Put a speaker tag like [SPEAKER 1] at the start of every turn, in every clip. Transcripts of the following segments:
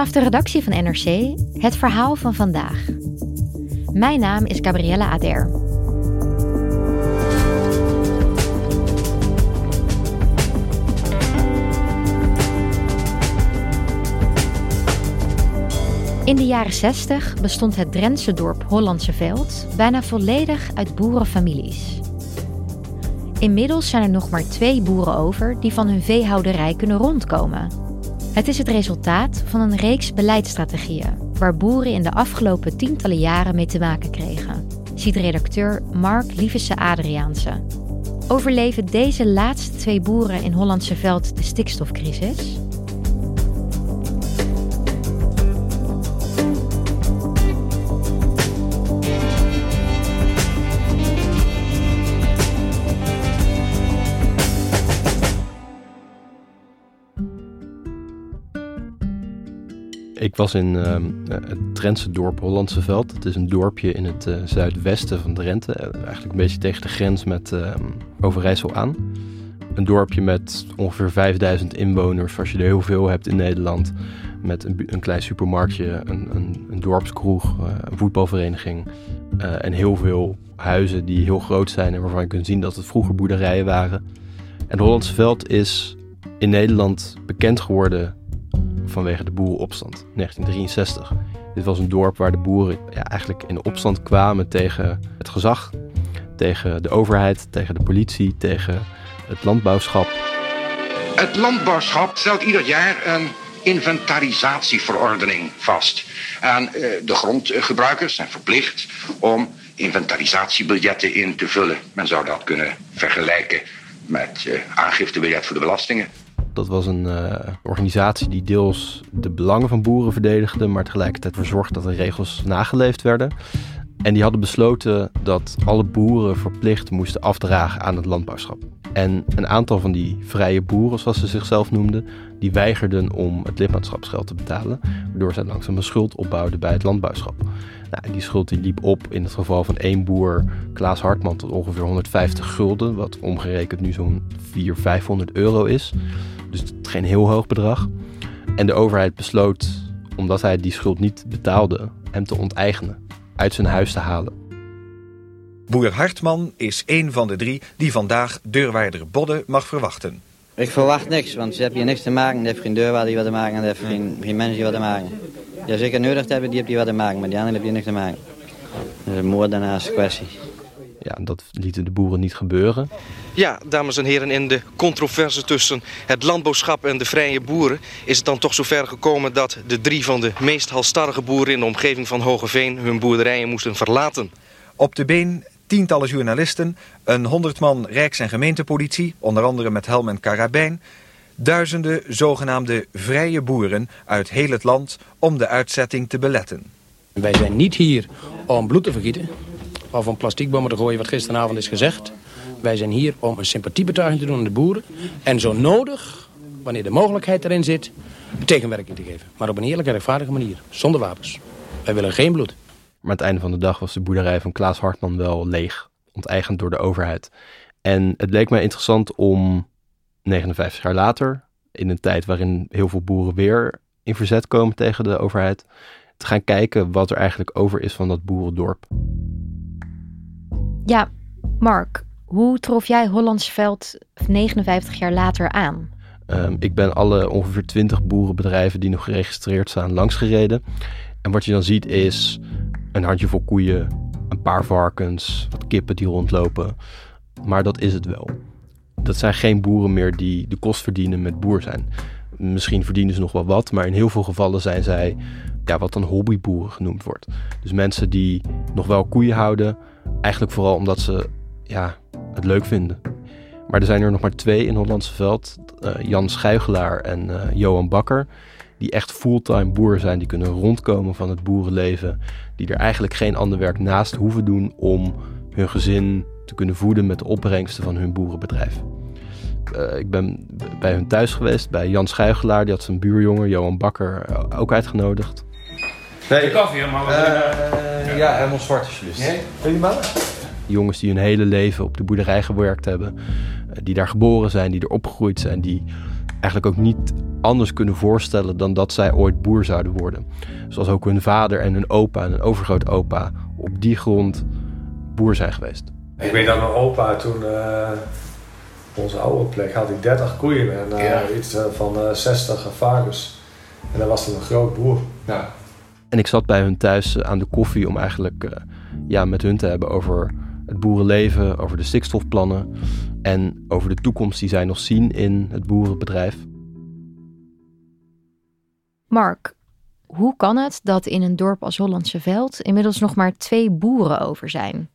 [SPEAKER 1] Vanaf de redactie van NRC het verhaal van vandaag. Mijn naam is Gabriella Ader. In de jaren 60 bestond het Drentse dorp Hollandse Veld bijna volledig uit boerenfamilies. Inmiddels zijn er nog maar twee boeren over die van hun veehouderij kunnen rondkomen. Het is het resultaat van een reeks beleidsstrategieën waar boeren in de afgelopen tientallen jaren mee te maken kregen, ziet redacteur Mark Lievesse Adriaanse. Overleven deze laatste twee boeren in Hollandse Veld de stikstofcrisis?
[SPEAKER 2] Ik was in ehm, het Drentse dorp Hollandse Veld. Het is een dorpje in het eh, zuidwesten van Drenthe. eh, eigenlijk een beetje tegen de grens met ehm, Overijssel aan. Een dorpje met ongeveer 5000 inwoners, als je er heel veel hebt in Nederland. Met een, een klein supermarktje, een, een, een dorpskroeg, eh, een voetbalvereniging. eh, en heel veel huizen die heel groot zijn en waarvan je kunt zien dat het vroeger boerderijen waren. En Hollandse Veld is in Nederland bekend geworden vanwege de boerenopstand 1963. Dit was een dorp waar de boeren ja, eigenlijk in opstand kwamen tegen het gezag, tegen de overheid, tegen de politie, tegen het landbouwschap.
[SPEAKER 3] Het landbouwschap stelt ieder jaar een inventarisatieverordening vast. En eh, de grondgebruikers zijn verplicht om inventarisatiebiljetten in te vullen. Men zou dat kunnen vergelijken met eh, aangiftebiljet voor de belastingen.
[SPEAKER 2] Dat was een eh, organisatie die deels de belangen van boeren verdedigde, maar tegelijkertijd ervoor zorgde dat de regels nageleefd werden. En die hadden besloten dat alle boeren verplicht moesten afdragen aan het landbouwschap. En een aantal van die vrije boeren, zoals ze zichzelf noemden, die weigerden om het lidmaatschapsgeld te betalen, waardoor zij langzaam een schuld opbouwden bij het landbouwschap. Nou, die schuld die liep op in het geval van één boer, Klaas Hartman, tot ongeveer 150 gulden, wat omgerekend nu zo'n 400, 500 euro is. Dus het is geen heel hoog bedrag. En de overheid besloot, omdat hij die schuld niet betaalde, hem te onteigenen, uit zijn huis te halen.
[SPEAKER 4] Boer Hartman is een van de drie die vandaag deurwaarder Bodde mag verwachten.
[SPEAKER 5] Ik verwacht niks, want ze hebben hier niks te maken. Die heeft geen deurwaarder die wat te maken en die heeft geen, geen mensen die wat te maken. Die zeker nodig te hebben, die heeft die wat te maken, maar die anderen hebben hier niks te maken. Dat is een moordenaars kwestie.
[SPEAKER 2] Ja, dat lieten de boeren niet gebeuren.
[SPEAKER 6] Ja, dames en heren, in de controverse tussen het landbouwschap en de vrije boeren is het dan toch zover gekomen dat de drie van de meest halstarrige boeren in de omgeving van Hogeveen hun boerderijen moesten verlaten.
[SPEAKER 4] Op de been tientallen journalisten, een honderd man rijks- en gemeentepolitie, onder andere met helm en karabijn, duizenden zogenaamde vrije boeren uit heel het land om de uitzetting te beletten.
[SPEAKER 7] Wij zijn niet hier om bloed te vergieten of om plastiekbommen te gooien, wat gisteravond is gezegd. Wij zijn hier om een sympathiebetuiging te doen aan de boeren. En zo nodig, wanneer de mogelijkheid erin zit, tegenwerking te geven. Maar op een eerlijke en rechtvaardige manier, zonder wapens. Wij willen geen bloed.
[SPEAKER 2] Maar aan het einde van de dag was de boerderij van Klaas Hartman wel leeg, onteigend door de overheid. En het leek mij interessant om 59 jaar later, in een tijd waarin heel veel boeren weer in verzet komen tegen de overheid, te gaan kijken wat er eigenlijk over is van dat boerendorp.
[SPEAKER 1] Ja, Mark, hoe trof jij Hollandsveld 59 jaar later aan?
[SPEAKER 2] Ehm, ik ben alle ongeveer 20 boerenbedrijven die nog geregistreerd staan langsgereden. En wat je dan ziet is een handjevol koeien, een paar varkens, wat kippen die rondlopen. Maar dat is het wel. Dat zijn geen boeren meer die de kost verdienen met boer zijn. Misschien verdienen ze nog wel wat, maar in heel veel gevallen zijn zij ja, wat dan hobbyboeren genoemd wordt. Dus mensen die nog wel koeien houden, eigenlijk vooral omdat ze ja, het leuk vinden. Maar er zijn er nog maar twee in Hollandse Veld. Uh, Jan Schuigelaar en uh, Johan Bakker. Die echt fulltime boer zijn. Die kunnen rondkomen van het boerenleven. Die er eigenlijk geen ander werk naast hoeven doen om hun gezin te kunnen voeden met de opbrengsten van hun boerenbedrijf. Uh, ik ben bij hun thuis geweest, bij Jan Schuigelaar. Die had zijn buurjongen, Johan Bakker, ook uitgenodigd.
[SPEAKER 8] Nee, de koffie helemaal.
[SPEAKER 4] Ja, helemaal zwart alsjeblieft. Nee?
[SPEAKER 2] Jongens die hun hele leven op de boerderij gewerkt hebben. Die daar geboren zijn, die er opgegroeid zijn. Die eigenlijk ook niet anders kunnen voorstellen dan dat zij ooit boer zouden worden. Zoals ook hun vader en hun opa en hun overgrootopa op die grond boer zijn geweest.
[SPEAKER 8] Ik weet dat mijn opa toen, uh, op onze oude plek, had hij 30 koeien en uh, ja. iets van uh, 60 varkens. En dat was toen een groot boer. Ja.
[SPEAKER 2] En ik zat bij hun thuis aan de koffie om eigenlijk ja, met hun te hebben over het boerenleven, over de stikstofplannen en over de toekomst die zij nog zien in het boerenbedrijf.
[SPEAKER 1] Mark, hoe kan het dat in een dorp als Hollandse Veld inmiddels nog maar twee boeren over zijn?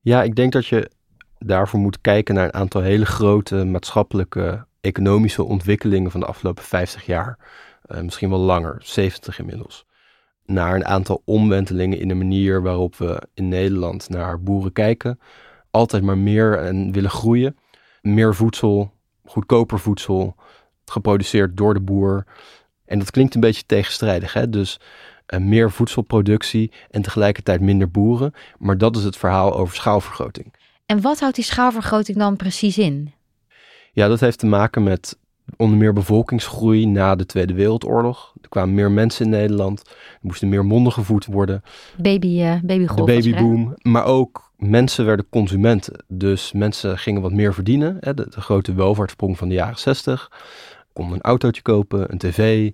[SPEAKER 2] Ja, ik denk dat je daarvoor moet kijken naar een aantal hele grote maatschappelijke, economische ontwikkelingen van de afgelopen 50 jaar. Uh, misschien wel langer, 70 inmiddels. Naar een aantal omwentelingen in de manier waarop we in Nederland naar boeren kijken. Altijd maar meer en willen groeien. Meer voedsel, goedkoper voedsel, geproduceerd door de boer. En dat klinkt een beetje tegenstrijdig. Hè? Dus uh, meer voedselproductie en tegelijkertijd minder boeren. Maar dat is het verhaal over schaalvergroting.
[SPEAKER 1] En wat houdt die schaalvergroting dan precies in?
[SPEAKER 2] Ja, dat heeft te maken met onder meer bevolkingsgroei na de Tweede Wereldoorlog. Er kwamen meer mensen in Nederland. Er moesten meer monden gevoed worden.
[SPEAKER 1] Baby, uh.
[SPEAKER 2] De babyboom. Maar ook mensen werden consumenten. Dus mensen gingen wat meer verdienen. Hè, de, de grote welvaartsprong van de jaren 60 konden een autootje kopen, een tv.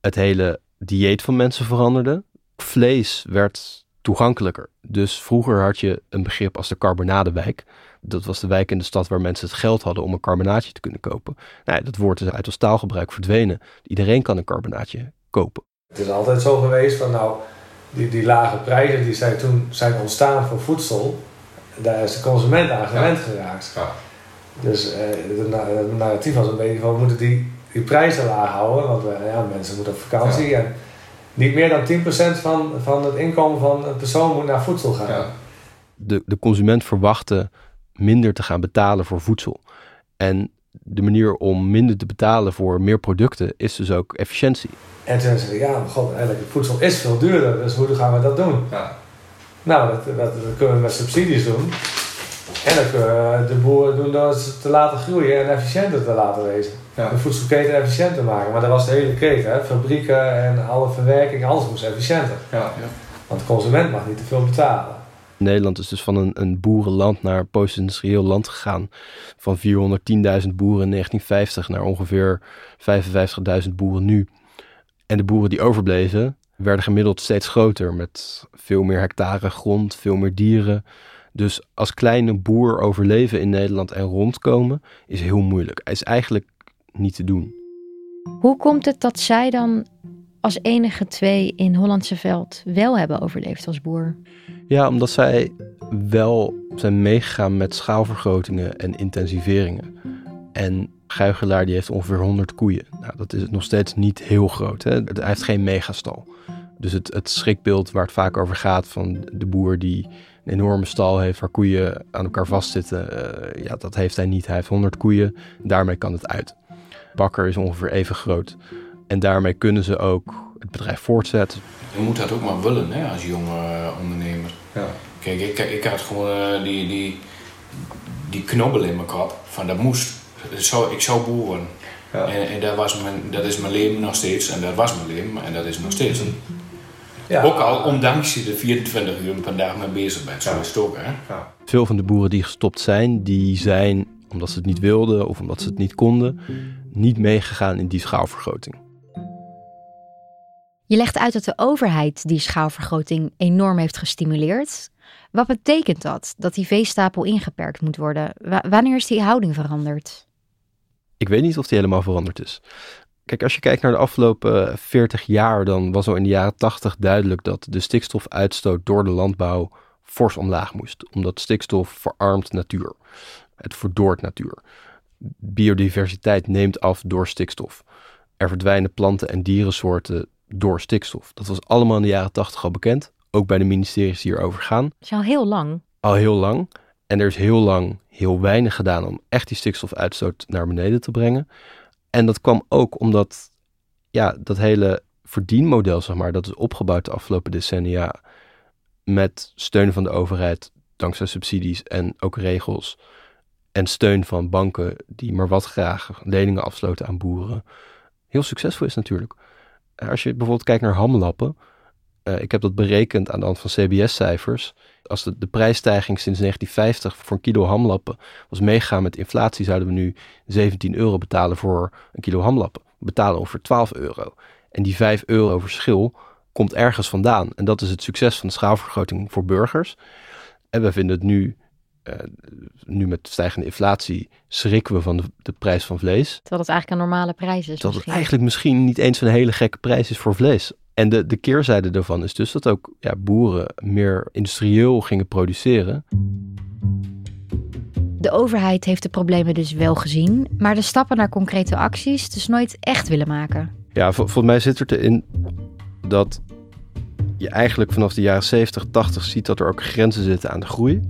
[SPEAKER 2] Het hele dieet van mensen veranderde. Vlees werd toegankelijker. Dus vroeger had je een begrip als de carbonadewijk. Dat was de wijk in de stad waar mensen het geld hadden om een carbonaatje te kunnen kopen. Nou, dat woord is uit ons taalgebruik verdwenen. Iedereen kan een carbonaatje kopen.
[SPEAKER 8] Het is altijd zo geweest van nou, die, die lage prijzen die zijn toen zijn ontstaan voor voedsel. Daar is de consument aan gewend geraakt. Ja. Dus uh, het narratief was een beetje van we moeten die, die prijzen laag houden, want uh, ja, mensen moeten op vakantie. Ja. En niet meer dan 10% van, van het inkomen van een persoon moet naar voedsel gaan. Ja.
[SPEAKER 2] De, de consument verwachtte minder te gaan betalen voor voedsel. En de manier om minder te betalen voor meer producten is dus ook efficiëntie.
[SPEAKER 8] En toen zeiden ze, ja, maar god, eigenlijk voedsel is veel duurder, dus hoe gaan we dat doen? Ja. Nou, dat, dat, dat kunnen we met subsidies doen. En dat kunnen de boeren doen door ze te laten groeien en efficiënter te laten wezen. Ja. De voedselketen efficiënter maken. Maar dat was de hele keten. Hè? Fabrieken en alle verwerking, alles moest efficiënter. Ja. ja. Want de consument mag niet te veel betalen.
[SPEAKER 2] Nederland is dus van een, een boerenland naar post-industrieel land gegaan. Van 410.000 boeren in 1950 naar ongeveer 55.000 boeren nu. En de boeren die overbleven werden gemiddeld steeds groter met veel meer hectare grond, veel meer dieren. Dus als kleine boer overleven in Nederland en rondkomen is heel moeilijk. Het is eigenlijk niet te doen.
[SPEAKER 1] Hoe komt het dat zij dan als enige twee in Hollandse Veld wel hebben overleefd als boer?
[SPEAKER 2] Ja, omdat zij wel zijn meegegaan met schaalvergrotingen en intensiveringen. En Guigelaar die heeft ongeveer 100 koeien. Nou, dat is nog steeds niet heel groot. Hè? Hij heeft geen megastal. Dus het, het schrikbeeld waar het vaak over gaat van de boer die een enorme stal heeft waar koeien aan elkaar vastzitten. Uh, ja, dat heeft hij niet. Hij heeft 100 koeien. Daarmee kan het uit. Bakker is ongeveer even groot. En daarmee kunnen ze ook het bedrijf voortzetten.
[SPEAKER 9] Je moet dat ook maar willen hè, als jonge uh, ondernemer. Ja. Kijk, ik, ik had gewoon uh, die, die, die knobbel in mijn kop. Van dat moest. Zou, ik zou boer worden. Ja. En, en dat, was mijn, dat is mijn leven nog steeds. En dat was mijn leven. En dat is nog steeds. Ja. Ook al ondanks je er 24 uur per dag mee bezig bent. Zo is het ook, hè? Ja.
[SPEAKER 2] Veel van de boeren die gestopt zijn, die zijn, omdat ze het niet wilden of omdat ze het niet konden, niet meegegaan in die schaalvergroting.
[SPEAKER 1] Je legt uit dat de overheid die schaalvergroting enorm heeft gestimuleerd. Wat betekent dat, dat die veestapel ingeperkt moet worden? wanneer is die houding veranderd?
[SPEAKER 2] Ik weet niet of die helemaal veranderd is. Kijk, als je kijkt naar de afgelopen 40 jaar, dan was al in de jaren 80 duidelijk dat de stikstofuitstoot door de landbouw fors omlaag moest. Omdat stikstof verarmt natuur. Het verdoort natuur. Biodiversiteit neemt af door stikstof. Er verdwijnen planten en dierensoorten door stikstof. Dat was allemaal in de jaren 80 al bekend. Ook bij de ministeries die erover gaan.
[SPEAKER 1] Dat is al heel lang.
[SPEAKER 2] Al heel lang. En er is heel lang heel weinig gedaan om echt die stikstofuitstoot naar beneden te brengen. En dat kwam ook omdat ja, dat hele verdienmodel, zeg maar, dat is opgebouwd de afgelopen decennia met steun van de overheid, dankzij subsidies en ook regels. En steun van banken die maar wat graag leningen afsloten aan boeren. Heel succesvol is natuurlijk. Als je bijvoorbeeld kijkt naar hamlappen. Uh, ik heb dat berekend aan de hand van CBS-cijfers. Als de, prijsstijging sinds 1950 voor een kilo hamlappen was meegegaan met inflatie, zouden we nu 17 euro betalen voor een kilo hamlappen. We betalen ongeveer 12 euro. En die 5 euro verschil komt ergens vandaan. En dat is het succes van de schaalvergroting voor burgers. En we vinden het nu, uh, nu met stijgende inflatie, schrikken we van de, de, prijs van vlees.
[SPEAKER 1] Terwijl het eigenlijk een normale prijs is.
[SPEAKER 2] Dat het eigenlijk misschien niet eens een hele gekke prijs is voor vlees. En de, de keerzijde daarvan is dus dat ook ja, boeren meer industrieel gingen produceren.
[SPEAKER 1] De overheid heeft de problemen dus wel gezien, maar de stappen naar concrete acties dus nooit echt willen maken.
[SPEAKER 2] Ja, volgens mij zit er in dat je eigenlijk vanaf de jaren 70, 80 ziet dat er ook grenzen zitten aan de groei.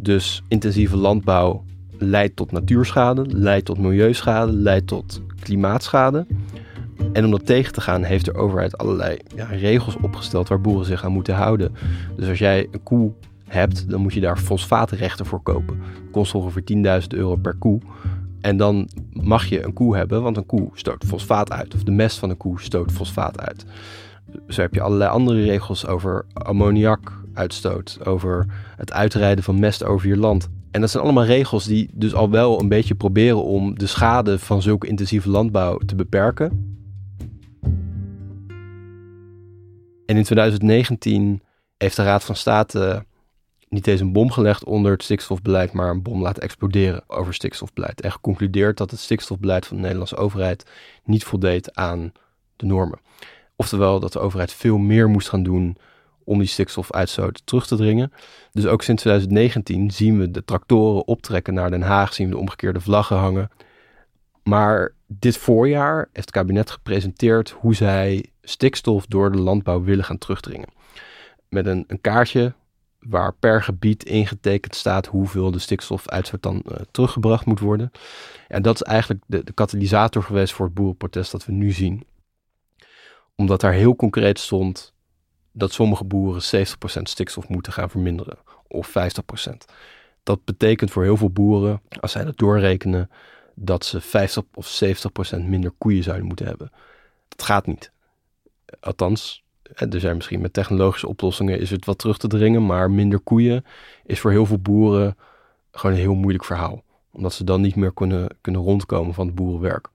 [SPEAKER 2] Dus intensieve landbouw leidt tot natuurschade, leidt tot milieuschade, leidt tot klimaatschade. En om dat tegen te gaan heeft de overheid allerlei ja, regels opgesteld waar boeren zich aan moeten houden. Dus als jij een koe hebt, dan moet je daar fosfaatrechten voor kopen. Dat kost ongeveer 10.000 euro per koe. En dan mag je een koe hebben, want een koe stoot fosfaat uit. Of de mest van een koe stoot fosfaat uit. Zo heb je allerlei andere regels over ammoniakuitstoot, over het uitrijden van mest over je land. En dat zijn allemaal regels die dus al wel een beetje proberen om de schade van zulke intensieve landbouw te beperken. En in 2019 heeft de Raad van State niet eens een bom gelegd onder het stikstofbeleid, maar een bom laten exploderen over stikstofbeleid. En geconcludeerd dat het stikstofbeleid van de Nederlandse overheid niet voldeed aan de normen. Oftewel dat de overheid veel meer moest gaan doen om die stikstofuitstoot terug te dringen. Dus ook sinds 2019 zien we de tractoren optrekken naar Den Haag, zien we de omgekeerde vlaggen hangen. Maar dit voorjaar heeft het kabinet gepresenteerd hoe zij stikstof door de landbouw willen gaan terugdringen. Met een, een kaartje waar per gebied ingetekend staat hoeveel de stikstofuitstoot dan uh, teruggebracht moet worden. En dat is eigenlijk de, de katalysator geweest voor het boerenprotest dat we nu zien. Omdat daar heel concreet stond dat sommige boeren 70% stikstof moeten gaan verminderen, of 50%. Dat betekent voor heel veel boeren, als zij dat doorrekenen, dat ze 50 of 70% minder koeien zouden moeten hebben. Dat gaat niet. Althans, er zijn misschien met technologische oplossingen is het wat terug te dringen, maar minder koeien is voor heel veel boeren gewoon een heel moeilijk verhaal. Omdat ze dan niet meer kunnen, kunnen rondkomen van het boerenwerk.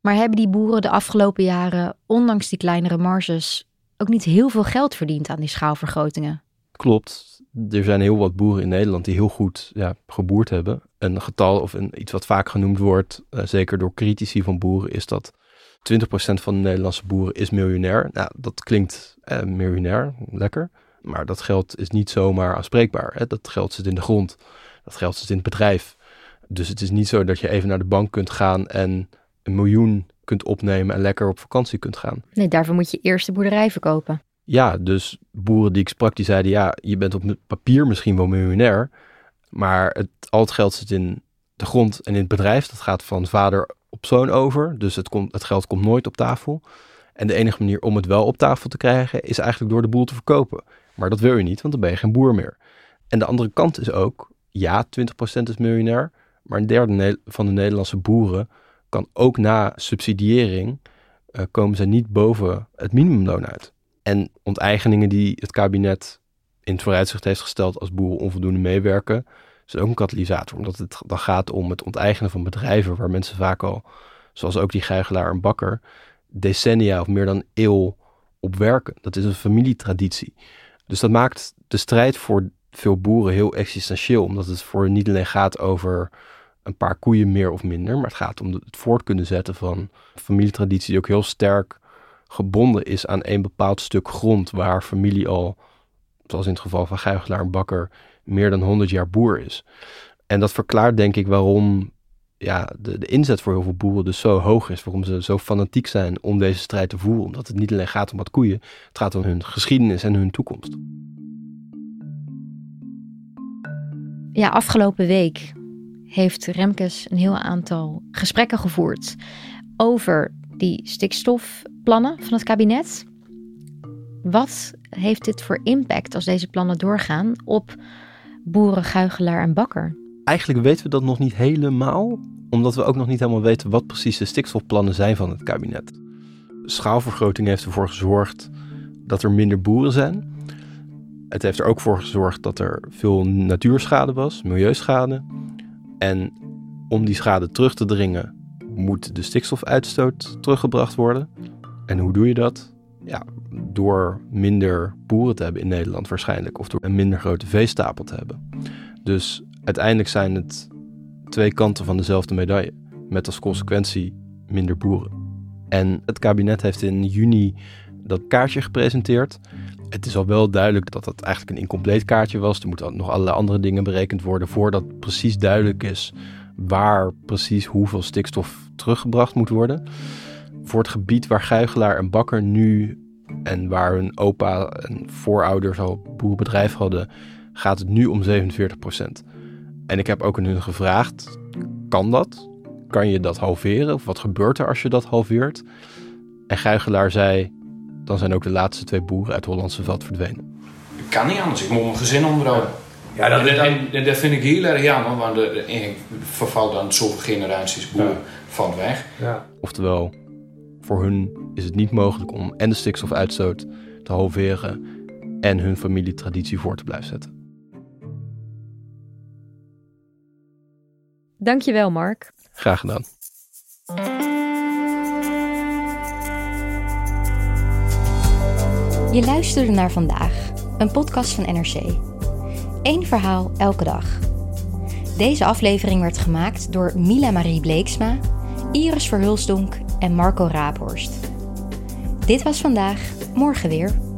[SPEAKER 1] Maar hebben die boeren de afgelopen jaren, ondanks die kleinere marges, ook niet heel veel geld verdiend aan die schaalvergrotingen?
[SPEAKER 2] Klopt. Er zijn heel wat boeren in Nederland die heel goed ja, geboerd hebben. Een getal of een, iets wat vaak genoemd wordt, uh, zeker door critici van boeren, is dat 20% van de Nederlandse boeren is miljonair. Nou, dat klinkt eh, miljonair, lekker. Maar dat geld is niet zomaar aanspreekbaar. Hè? Dat geld zit in de grond. Dat geld zit in het bedrijf. Dus het is niet zo dat je even naar de bank kunt gaan en een miljoen kunt opnemen en lekker op vakantie kunt gaan.
[SPEAKER 1] Nee, daarvoor moet je eerst de boerderij verkopen.
[SPEAKER 2] Ja, dus boeren die ik sprak, die zeiden ja, je bent op papier misschien wel miljonair, maar het, al het geld zit in de grond en in het bedrijf. Dat gaat van vader op zoon over. Dus het, komt, het geld komt nooit op tafel. En de enige manier om het wel op tafel te krijgen is eigenlijk door de boel te verkopen. Maar dat wil je niet, want dan ben je geen boer meer. En de andere kant is ook, ja, 20% is miljonair. Maar een derde van de Nederlandse boeren kan ook na subsidiëring uh, komen ze niet boven het minimumloon uit. En onteigeningen die het kabinet in het vooruitzicht heeft gesteld als boeren onvoldoende meewerken, is ook een katalysator. Omdat het dan gaat om het onteigenen van bedrijven waar mensen vaak al zoals ook die gijgelaar en bakker, decennia of meer dan eeuw op werken. Dat is een familietraditie. Dus dat maakt de strijd voor veel boeren heel existentieel, omdat het voor niet alleen gaat over een paar koeien meer of minder, maar het gaat om het voort kunnen zetten van familietraditie die ook heel sterk gebonden is aan een bepaald stuk grond waar familie al, zoals in het geval van Guigelaar en Bakker, meer dan 100 jaar boer is. En dat verklaart denk ik waarom ja, de, de inzet voor heel veel boeren dus zo hoog is. Waarom ze zo fanatiek zijn om deze strijd te voeren. Omdat het niet alleen gaat om wat koeien, het gaat om hun geschiedenis en hun toekomst.
[SPEAKER 1] Ja, afgelopen week heeft Remkes een heel aantal gesprekken gevoerd over die stikstofplannen van het kabinet. Wat heeft dit voor impact als deze plannen doorgaan op boeren, guigelaar en bakker?
[SPEAKER 2] Eigenlijk weten we dat nog niet helemaal, omdat we ook nog niet helemaal weten wat precies de stikstofplannen zijn van het kabinet. Schaalvergroting heeft ervoor gezorgd dat er minder boeren zijn. Het heeft er ook voor gezorgd dat er veel natuurschade was, milieuschade. En om die schade terug te dringen, moet de stikstofuitstoot teruggebracht worden. En hoe doe je dat? Ja, door minder boeren te hebben in Nederland waarschijnlijk. Of door een minder grote veestapel te hebben. Dus uiteindelijk zijn het twee kanten van dezelfde medaille. Met als consequentie minder boeren. En het kabinet heeft in juni dat kaartje gepresenteerd. Het is al wel duidelijk dat dat eigenlijk een incompleet kaartje was. Er moeten nog allerlei andere dingen berekend worden voordat precies duidelijk is waar precies hoeveel stikstof teruggebracht moet worden. Voor het gebied waar Guigelaar en Bakker nu en waar hun opa en voorouders al boerenbedrijf hadden, gaat het nu om 47% En ik heb ook hun gevraagd, kan dat? Kan je dat halveren? Of wat gebeurt er als je dat halveert? En Guigelaar zei, dan zijn ook de laatste twee boeren uit Hollandse veld verdwenen.
[SPEAKER 9] Ik kan niet anders, ik moet mijn gezin onderhouden. Ja, dat, en, dat vind ik heel erg jammer, want de, verval dan zoveel generaties boeren van weg. Ja.
[SPEAKER 2] Oftewel, voor hun is het niet mogelijk om en de stikstofuitstoot te halveren en hun familietraditie voor te blijven zetten.
[SPEAKER 1] Dankjewel, Mark.
[SPEAKER 2] Graag gedaan.
[SPEAKER 1] Je luisterde naar vandaag, een podcast van NRC. Eén verhaal elke dag. Deze aflevering werd gemaakt door Mila Marie Bleeksma, Iris Verhulsdonk en Marco Raaphorst. Dit was vandaag, morgen weer.